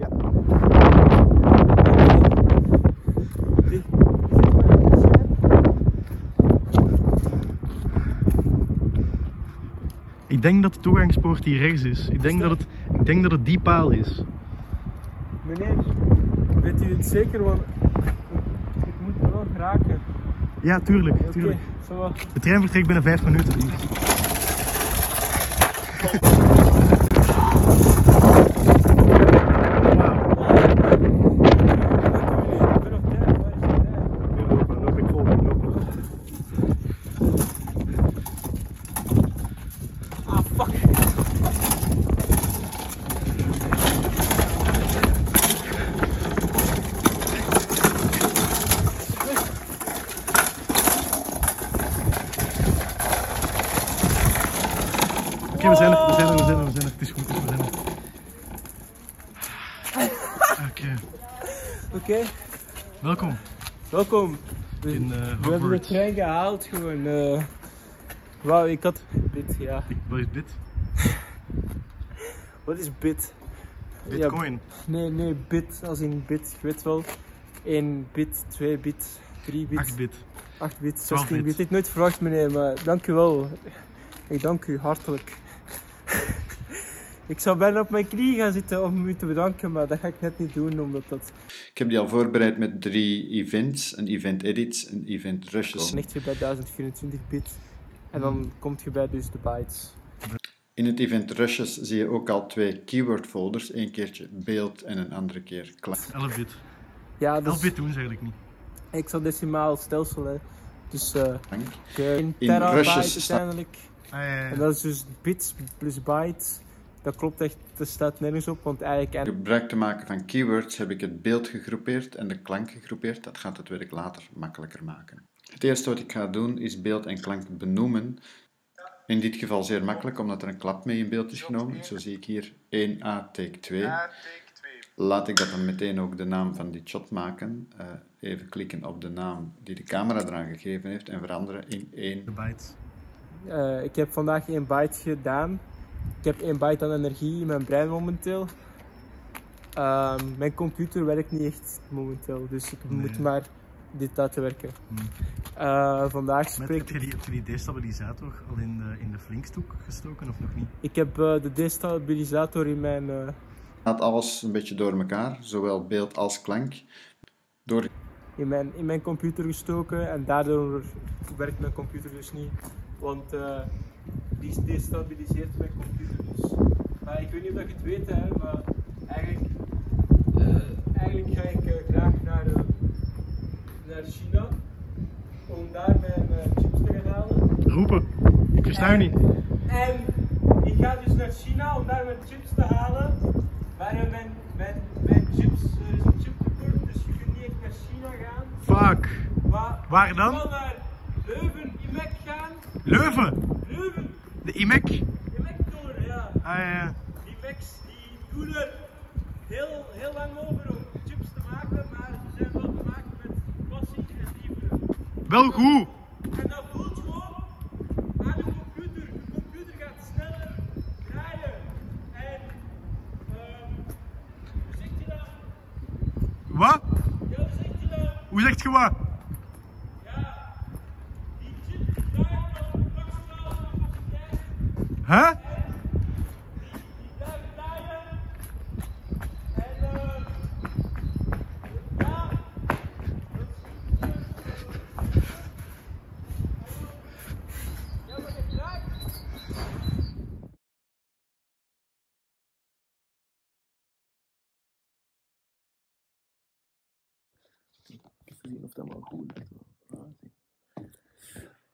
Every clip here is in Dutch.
Ja. Ik denk dat de toegangspoort hier rechts is. Ik denk dat het, ik denk dat het die paal is. Meneer, weet u het zeker? Want ik moet er wel geraken. Ja, tuurlijk. Tuurlijk. zo wel. De trein vertrekt binnen vijf minuten. Ik ben op tijd, waar is de trein? Dan loop ik vol, dan loop ik. Ah, fuck. Oké, we zijn er, we zijn er, we zijn er, we zijn er. Het is goed, we zijn er. Oké, Oké, welkom welkom. We, in eh we hebben de trein gehaald gewoon. eh Wauw, ik had bit, ja. Wat is bit? Wat is bit? Bitcoin. Nee, nee, bit als in bit, je weet wel. 1 bit, 2 bit, 3 bit, 8 bit. 8 bit, 12 16 bit. bit. Ik heb nooit verwacht meneer, maar dank u wel. Ik dank u hartelijk. Ik zou bijna op mijn knie gaan zitten om u te bedanken, maar dat ga ik net niet doen, omdat dat Ik heb die al voorbereid met drie events. Een event edits, een event rushes. Dan ligt je bij 1024 bit. En dan komt je bij dus de bytes. In het event rushes zie je ook al twee keyword folders. Eén keertje beeld en een andere keer klank. 11 bit. Ja, 11 dus bit doen ze eigenlijk niet. hexadecimaal stelsel, hè. Dus eh een In terabyte uiteindelijk. Ah, ja, ja. En dat is dus bits plus bytes. Dat klopt echt, dat staat nergens op, want eigenlijk... Om gebruik te maken van keywords heb ik het beeld gegroepeerd en de klank gegroepeerd. Dat gaat het werk later makkelijker maken. Het eerste wat ik ga doen is beeld en klank benoemen. In dit geval zeer makkelijk, omdat er een klap mee in beeld is genomen. Zo zie ik hier 1A take 2. Laat ik dat dan meteen ook de naam van dit shot maken. Eh, even klikken op de naam die de camera eraan gegeven heeft en veranderen in 1. De bytes. Eh, ik heb vandaag 1 byte gedaan. Ik heb 1 byte aan energie in mijn brein momenteel. Ehm, mijn computer werkt niet echt momenteel, dus ik moet maar dit laten werken. Eh, vandaag Met, spreek heb, je die, heb je die destabilisator al in de, in de flinkstoek gestoken of nog niet? ik heb eh, de destabilisator in mijn, eh, Laat alles een beetje door elkaar, zowel beeld als klank. Door in, mijn, in mijn computer gestoken en daardoor werkt mijn computer dus niet. Want eh, die destabiliseert mijn computer dus. Maar ik weet niet of dat je het weet, hè, maar eigenlijk, eh, eigenlijk ga ik eh, graag naar, eh, naar China om daar mijn chips te gaan halen. Roepen! Ik versta u niet. En ik ga dus naar China om daar mijn chips te halen. Maar mijn, mijn, mijn chips, er is een chiptekort, dus je kunt niet echt naar China gaan. Fuck! Maar Waar dan? Ik zal naar Leuven, IMEC gaan. Leuven! De IMEC! IMEC-toren, ja. Ah ja, ja. Die IMEC's die doen er heel, heel lang over om chips te maken, maar ze zijn wel gemaakt met passie en liefde. Wel goed! En dat voelt gewoon aan de computer. De computer gaat sneller draaien. En, ehm, hoe zeg je dat? Wat? Ja, hoe zeg je dat? Hoe zegt je wat? Ja, die chip draait op maximale capaciteit. Huh? Die blijft draaien. En, ehm, ja. Ja, maar het draait. Of dat wel goed ligt.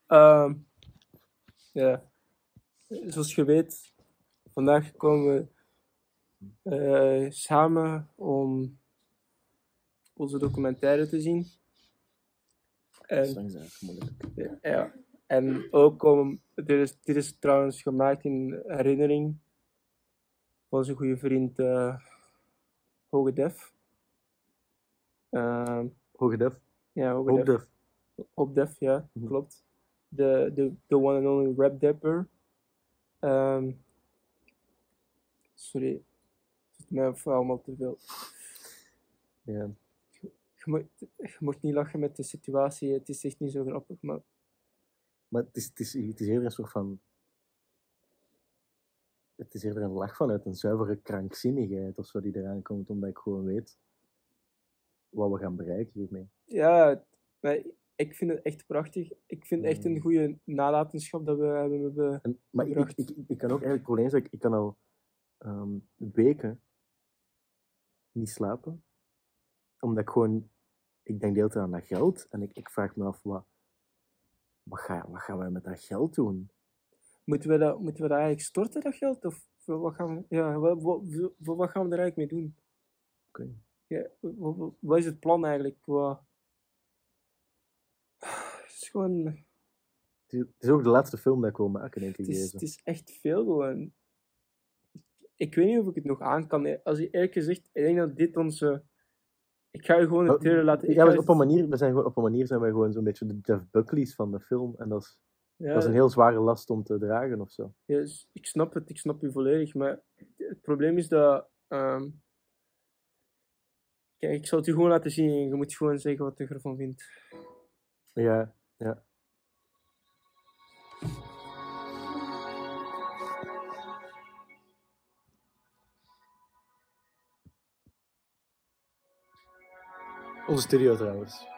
Ehm, ja, zoals je weet, vandaag komen we eh, samen om onze documentaire te zien. Dat is En, eigenlijk moeilijk. ja, en ook om, dit is, dit is trouwens gemaakt in herinnering van onze goede vriend eh Hoge Def. Ehm, Hoge def. ja, Hoge Def. def. Op Def, ja, Mhm. klopt. De, de, de one and only rap dapper. Ehm, sorry, mij voor allemaal te veel. Ja. Je moet, je moet niet lachen met de situatie, het is echt niet zo grappig, maar Maar het is, het, is, het is eerder een soort van. Het is eerder een lach vanuit een zuivere krankzinnigheid of zo die eraan komt, omdat ik gewoon weet wat we gaan bereiken hiermee. ja, maar ik vind het echt prachtig. Ik vind het echt een Mm. goede nalatenschap dat we hebben. hebben En, maar ik, ik, ik, kan ook eigenlijk het probleem zijn, ik, kan al ehm, weken niet slapen, omdat ik gewoon, ik denk de hele tijd aan dat geld en ik, ik vraag me af, wat, wat, ga, wat gaan wij met dat geld doen? moeten, we dat, moeten we dat eigenlijk storten, dat geld? Of wat gaan we, ja, wat, wat, wat gaan we er eigenlijk mee doen? Oké. Ja, wat, is het plan eigenlijk? Het is gewoon... Het is, ook de laatste film dat ik wil maken, denk ik. Het is, Deze. het is echt veel gewoon. Ik weet niet of ik het nog aan kan. Als je eerlijk gezegd, ik denk dat dit onze. Ik ga je gewoon het Oh, trailer laten. Ik Ja, maar op een manier, we zijn gewoon, op een manier zijn wij gewoon zo'n beetje de Jeff Buckley's van de film. En dat is, ja, dat is een heel zware last om te dragen of zo. ja, dus ik snap het, ik snap u volledig. Maar het probleem is dat. ehm, Kijk, ik zal het u gewoon laten zien en je moet gewoon zeggen wat je ervan vindt. Ja, ja. Onze studio trouwens.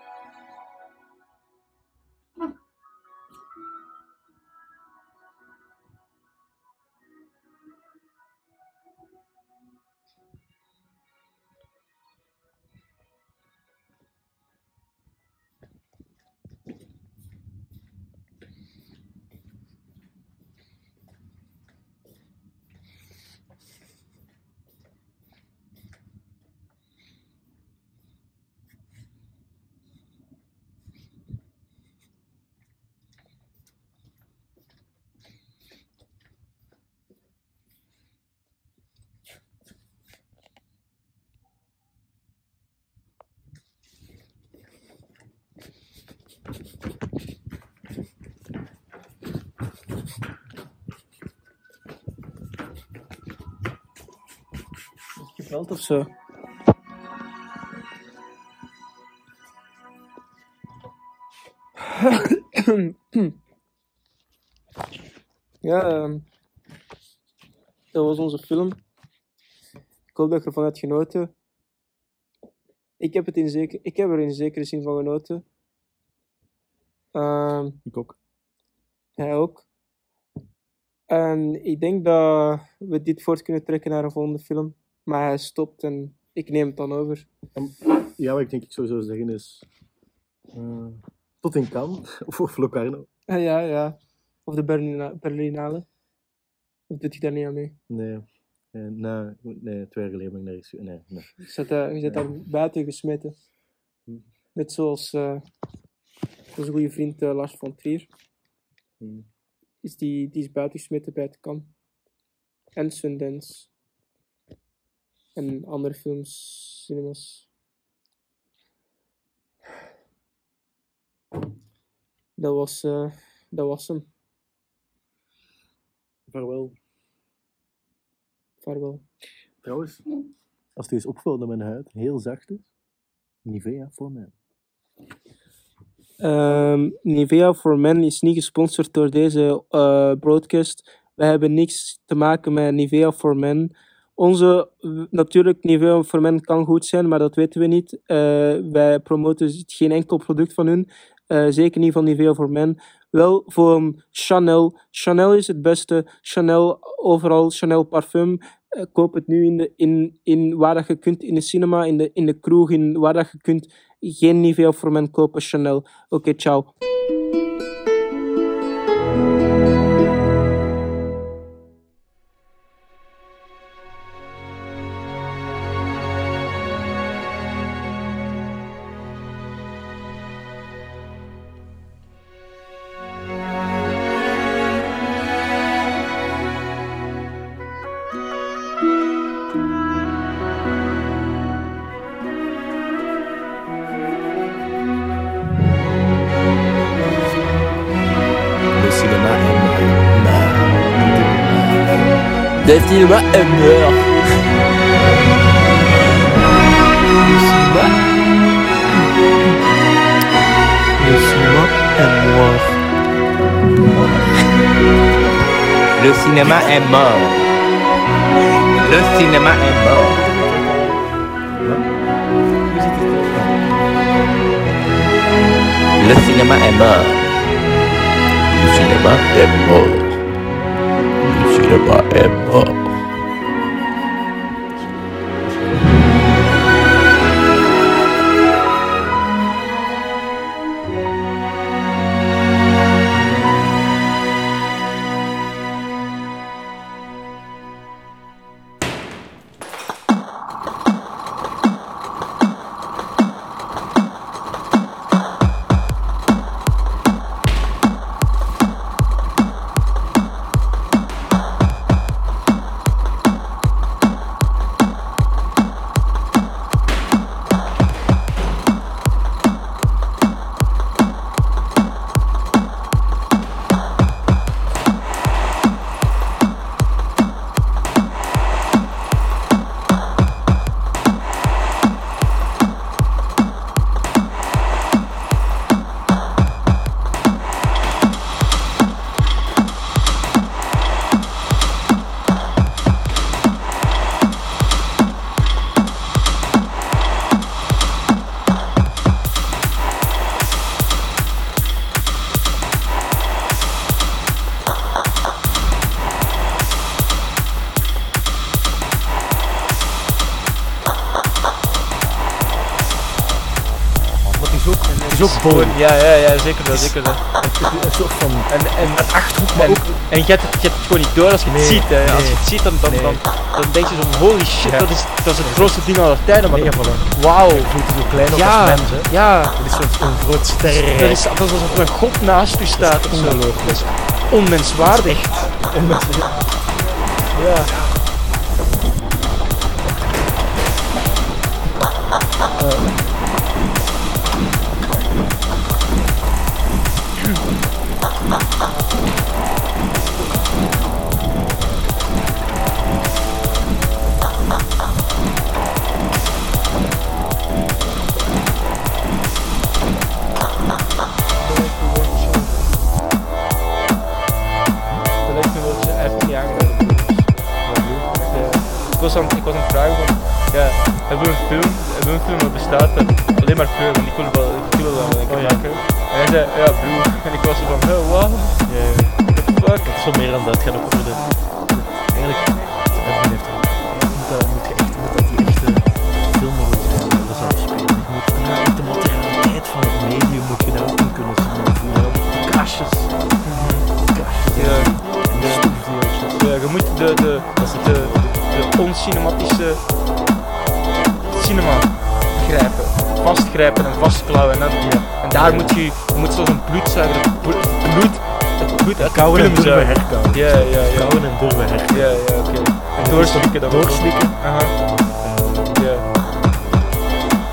Geveld of zo? ja, ehm, dat was onze film. Ik hoop dat je ervan hebt genoten. Ik heb, het in zeker, ik heb er in zekere zin van genoten. Ehm, Ik ook. hij ook. En ik denk dat we dit voort kunnen trekken naar een volgende film. Maar hij stopt en ik neem het dan over. Ja, wat ik denk ik sowieso zeggen is... eh, tot in Cannes, of, Locarno. Ah, ja, ja. Of de Berlina Berlinale. Of doet hij daar niet aan mee? Nee. Eh, nee, nee, twee jaar geleden ben ik nergens... Nee, nee. Je zit daar, je zit daar buiten gesmeten. Net zoals eh, onze goede vriend eh, Lars van Trier. Hm. Is die, die is buiten gesmeten bij het Cannes. En Sundance. En andere films, cinemas. Dat was, eh, dat was hem. Vaarwel. Vaarwel. Trouwens, als het eens opvalt dat mijn huid heel zacht is, Nivea voor mij. Ehm, Nivea for Men is niet gesponsord door deze eh, broadcast. Wij hebben niks te maken met Nivea for Men. Onze, natuurlijk, Nivea for Men kan goed zijn, maar dat weten we niet. Eh, wij promoten geen enkel product van hun. Eh, zeker niet van Nivea for Men. Wel voor Chanel. Chanel is het beste. Chanel, overal Chanel parfum. Koop het nu in, de, in, in waar dat je kunt, in de cinema, in de, in de kroeg, in waar dat je kunt. Geen Nivea for Men kopen, Chanel. Oké, ciao. Cinéma Humber. Le. Le cinéma est mort. Le cinéma est mort. Le cinéma est mort. Le cinéma est mort. Le cinéma est mort. Is Ja, ja, ja, zeker wel, zeker wel. Een soort van En, en, achterhoek, maar en, ook... en je hebt het, je hebt het gewoon niet door als je het Nee, ziet. Hè. Als nee. je het ziet, dan, dan, Nee. dan, dan denk je zo, holy shit, Ja. dat, is, dat is het grootste ding aller tijden. Maar dat- wauw. Je voelt zo klein op Ja, als mens, hè. ja. Dat is zo'n zo'n groot sterrenrijk. Dat is, dat is alsof er een god naast u staat of zo. ongelooflijk. Onmenswaardig. Ja. Dat Ik was aan, ik was aan het vragen van, ja, hebben we een film, hebben we een film dat bestaat dat alleen maar kleur, want ik wil wel, ik wil wel een keer maken. En hij zei, ja, blue. En ik was zo van, oh, wow, Ja, ja. what the fuck. Het is zo meer dan dat. Het gaat ook over de... Eigenlijk... Edwin heeft er- je moet dat, moet je echt, moet dat die echte filmrollen dat zou spelen. Je moet echt de materialiteit van het medium moet je daar ook in kunnen voelen. Die kastjes. Die kastjes. Ja. En de. Ja, je moet de, de, de, de oncinematische cinema grijpen, vastgrijpen en vastklauwen. En, en daar moet je, je moet zoals een bloedzuiger, het bloed, het bloed uit de Kauwen en durven herkauwen. Ja, ja, ja. Kauwen en durven herkauwen. Ja, ja, oké. En doorslikken dan. Doorslikken. Aha, ja.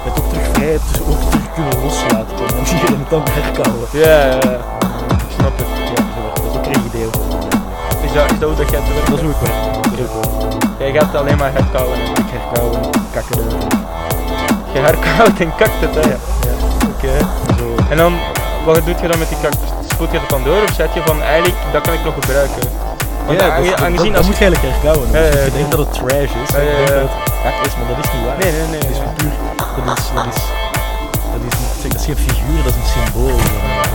Het ook terug vrij, het dus ook terug kunnen loslaten. En zie je het dan herkauwen. Ja, ja, ja. Ik snap het. Ja, dat is ook een idee. Is dat, is dat hoe dat jij het werkt? Dat is hoe ik werk. Dat is Jij gaat alleen maar herkauwen. Ik herkauwen, kakken. Je herkauwt en kakt het, hè? Ja. Oké. Zo. En dan, wat doe je dan met die cactus? Spoelt je het dan door of zet je van eigenlijk, dat kan ik nog gebruiken? Want ja, dat, dat, aangezien dat als moet je eigenlijk herkauwen. Dus je denkt dat het trash is, Ja, ja, dat het kak is, maar dat is niet waar. Nee, nee, nee. Dat is puur, dat is, dat is, dat is, dat is geen figuur, dat is een symbool.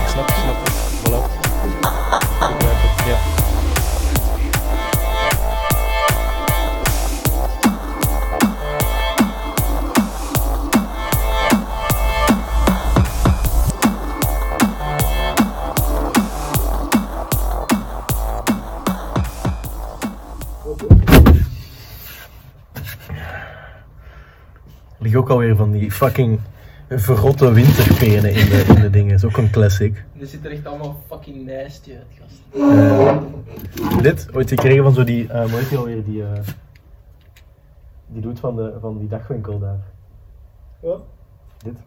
Ik snap je, snap Liggen ook alweer van die fucking verrotte winterpenen in de, in de dingen. Dat is ook een classic. Er zit er echt allemaal fucking nasty uit, gast. Eh, dit, ooit gekregen van zo die, uh, hoe heet die alweer, die, eh, die doet van, de, van die dagwinkel daar. Wat? Dit. Ja,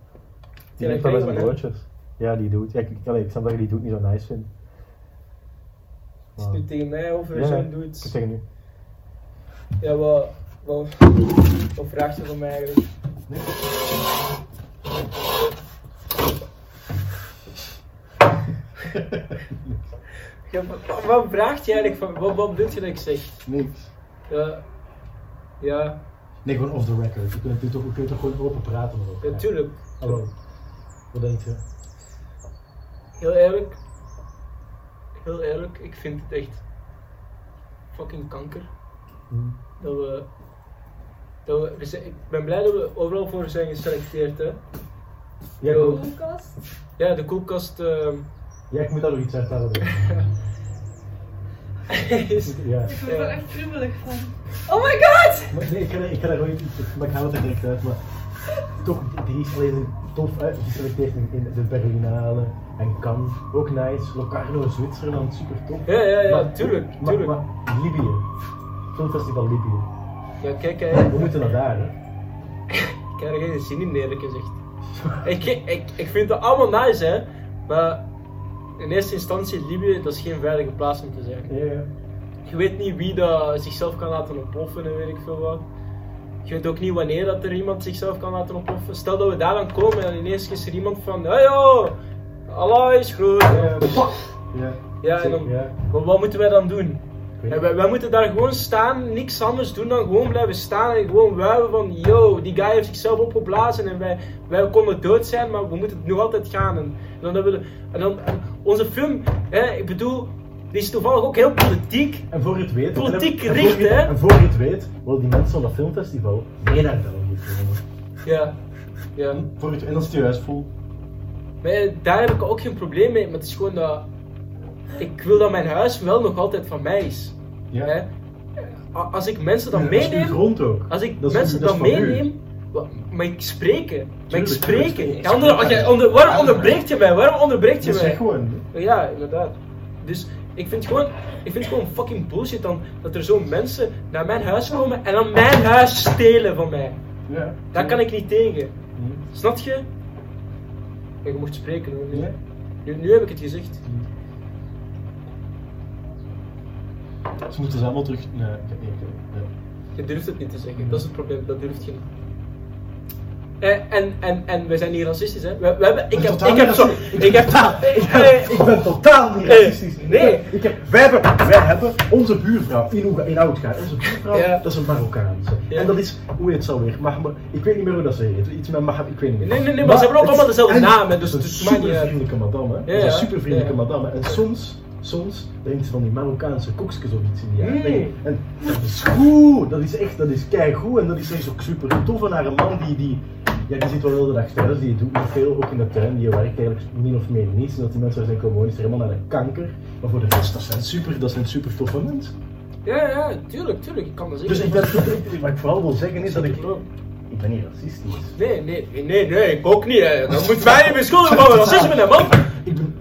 Die dat neemt wel eens een broodjes. Ja, die doet. Ja, ik, ik, allee, ik snap dat je die doet niet zo nice vindt. Is het nu tegen mij over Ja, zo'n doet? zeg nu. Ja, wat, wat, wat vraagt je van mij eigenlijk? Ja, wat, vraagt je eigenlijk van, wat, wat wil je dat ik zeg? Niks. Ja, ja, Nee, gewoon off the record. We kunnen, het toch, gewoon open praten erover. natuurlijk. Hallo. Wat denk je? Heel eerlijk, heel eerlijk, ik vind het echt fucking kanker. Hm. Dat we, dat we, we zijn- ik ben blij dat we overal voor zijn geselecteerd. Hè. Ja, goed. Koelkast? Ja, de koelkast ehm, ja, ik moet daar nog iets uitstellen. is. Ja. Ik word er Ja. echt kriebelig van. Oh my god! Maar, nee, ik ga, er- ik ga daar gewoon iets, maar ik haal het er direct uit. Maar toch, die is alleen tof uitgeselecteerd in, in de Berlinale en Cannes. Ook nice. Locarno, Zwitserland, super tof. Ja, ja, ja, Maar- tuurlijk, maar, tuurlijk. Maar, Libië. Filmfestival Libië. Ja, kijk, hè, We moeten naar daar, hè. ik heb er geen zin in eerlijk gezegd. ik, ik, ik vind het allemaal nice, hè, maar in eerste instantie Libië, dat is geen veilige plaats om te zijn. Ja, ja. Je weet niet wie dat zichzelf kan laten ontploffen en weet ik veel wat. Je weet ook niet wanneer dat er iemand zichzelf kan laten ontploffen. Stel dat we daar dan komen en ineens is er iemand van, hey yo, Allah is goed. Ja, ja. Ja, en dan, wat moeten wij dan doen? En wij, wij moeten daar gewoon staan, niks anders doen dan gewoon blijven staan en gewoon wuiven van yo, die guy heeft zichzelf opgeblazen en wij, wij konden dood zijn, maar we moeten het nog altijd gaan. En, dan hebben we, en dan, en onze film, hè, ik bedoel, die is toevallig ook heel politiek. En voor het weet... Politiek gericht, hè? En voor je het weet, willen die mensen van dat filmfestival mee naar België komen. Ja, ja. Voor het, en dan is het juist vol. Daar heb ik ook geen probleem mee, maar het is gewoon dat ik wil dat mijn huis wel nog altijd van mij is. Ja. Hè? Als ik mensen dan Ja, dat is uw meeneem, grond ook. als ik Dat mensen dan meeneem, mag ik spreken? Mag ik spreken? Ja, onder, als jij onder, waarom onderbreekt je mij? Waarom onderbreekt je mij? zeg gewoon. Ja, inderdaad. Dus ik vind gewoon, ik vind gewoon fucking bullshit dan dat er zo mensen naar mijn huis komen en dan mijn huis stelen van mij. Ja. Daar kan ik niet tegen. Hm. Snap je? Je mocht spreken hoor. Nu, nu heb ik het gezegd. Ze moeten ze allemaal terug... Nee, ik heb niet... Nee. Je durft het niet te zeggen, dat is het probleem, dat durft je niet. Eh, en, en, en wij zijn niet racistisch, hè? We, we hebben, ik, heb, ik heb zo. Ik heb. Ik ben, ik ben totaal niet Eh, racistisch. nee. Ik heb, wij, hebben, wij hebben onze buurvrouw in, in Oudgaard. Onze buurvrouw, Ja. dat is een Marokkaanse. Ja. En dat is, hoe heet ze alweer? Mahmoud, ik weet niet meer hoe dat ze heet. Iets met Mahmoud, ik weet niet meer. Nee, nee, nee, maar ze hebben ook het- allemaal dezelfde en naam, dus het het is maakt een super vriendelijke madame. Hè. Ja, een super vriendelijke madame. En soms, soms drinkt ze van die Marokkaanse koekjes of iets in die Mm. haar. En dat is goed. Dat is echt, dat is keigoed. En dat is echt ook super tof. En haar man die, die, ja, die zit wel heel de dag thuis. Die doet niet veel, ook in de tuin. Die werkt eigenlijk min of meer niets. En dat die mensen zijn komen wonen is er helemaal naar de kanker. Maar voor de rest, dat zijn super, dat zijn super toffe mensen. Ja, ja, tuurlijk, tuurlijk, ik kan dat zeggen. Dus ik ben, wat ik vooral wil zeggen is dat ik, ik ben niet racistisch. Nee, nee, nee, nee, ik ook niet, hè. Dan moet mij niet beschuldigen van racisme, hè, man. Ik ben,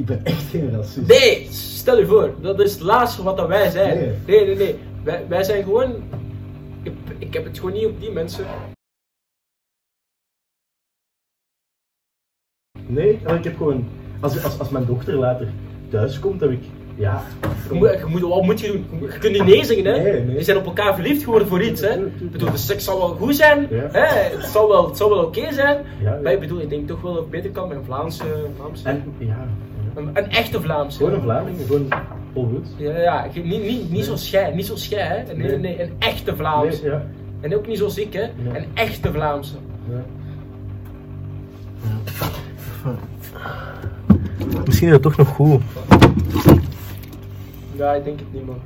ik ben echt geen racist. Nee, stel je voor, dat is het laatste wat dat wij zijn. Nee. Nee, nee, nee. Wij, wij zijn gewoon. Ik, ik heb het gewoon niet op die mensen. Nee, ik heb gewoon, als, als, als mijn dochter later thuis komt, heb ik, ja. Je moet, je moet, wat moet je doen? Je kunt niet nee zeggen, hè? Nee, nee. Je zijn op elkaar verliefd geworden voor iets, hè? Ik bedoel, de seks zal wel goed zijn, Ja. hè? Het zal wel, het zal wel oké zijn. Ja, ja. Maar ik bedoel, ik denk toch wel dat het beter kan met een Vlaamse. Vlaamse En ja. Een, een echte Vlaamse. gewoon een Vlaming, gewoon Paul Ja, ja, niet, niet, niet zoals jij, niet zoals jij, hè? Nee, nee, nee, een echte Vlaamse. Nee, ja. En ook niet zoals ik, hè? Een echte Vlaamse. ja. Misschien is het toch nog goed. Ja, ik denk het niet, man.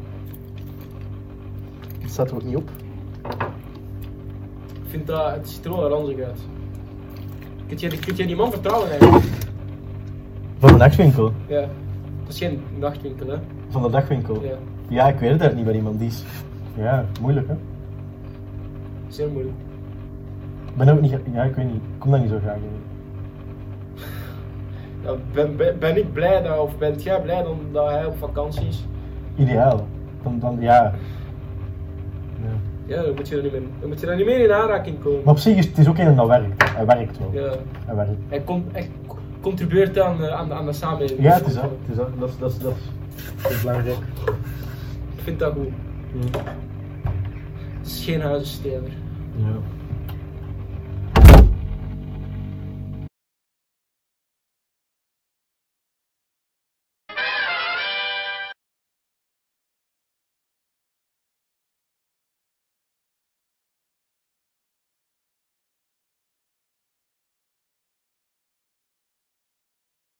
Het staat er ook niet op. Ik vind dat, het ziet er wel ranzig uit. Kun je, kun die man vertrouwen eigenlijk? Van de nachtwinkel. Ja. Dat is geen nachtwinkel, hè? Van de dagwinkel. Ja. Ja, ik weet het eigenlijk niet bij iemand die is. Ja, moeilijk hè. Zeer moeilijk. Ik ben ook niet, ja ik weet niet, ik kom daar niet zo graag in. Ja, ben, ben, ben ik blij dat, of bent jij blij dan dat hij op vakantie is? Ideaal. Dan, dan ja. ja. Ja, dan moet je er niet mee, dan moet je daar niet meer in aanraking komen. Maar op zich is het is ook een dat werkt. Hij werkt wel. Ja. Hij werkt. Hij, hij co- contribueert aan, de- aan, de- aan de samenleving. Ja, het is dat. Het is dat. Dat is, dat is, dat belangrijk. Ik vind dat goed. Het is geen huizensteler. Ja.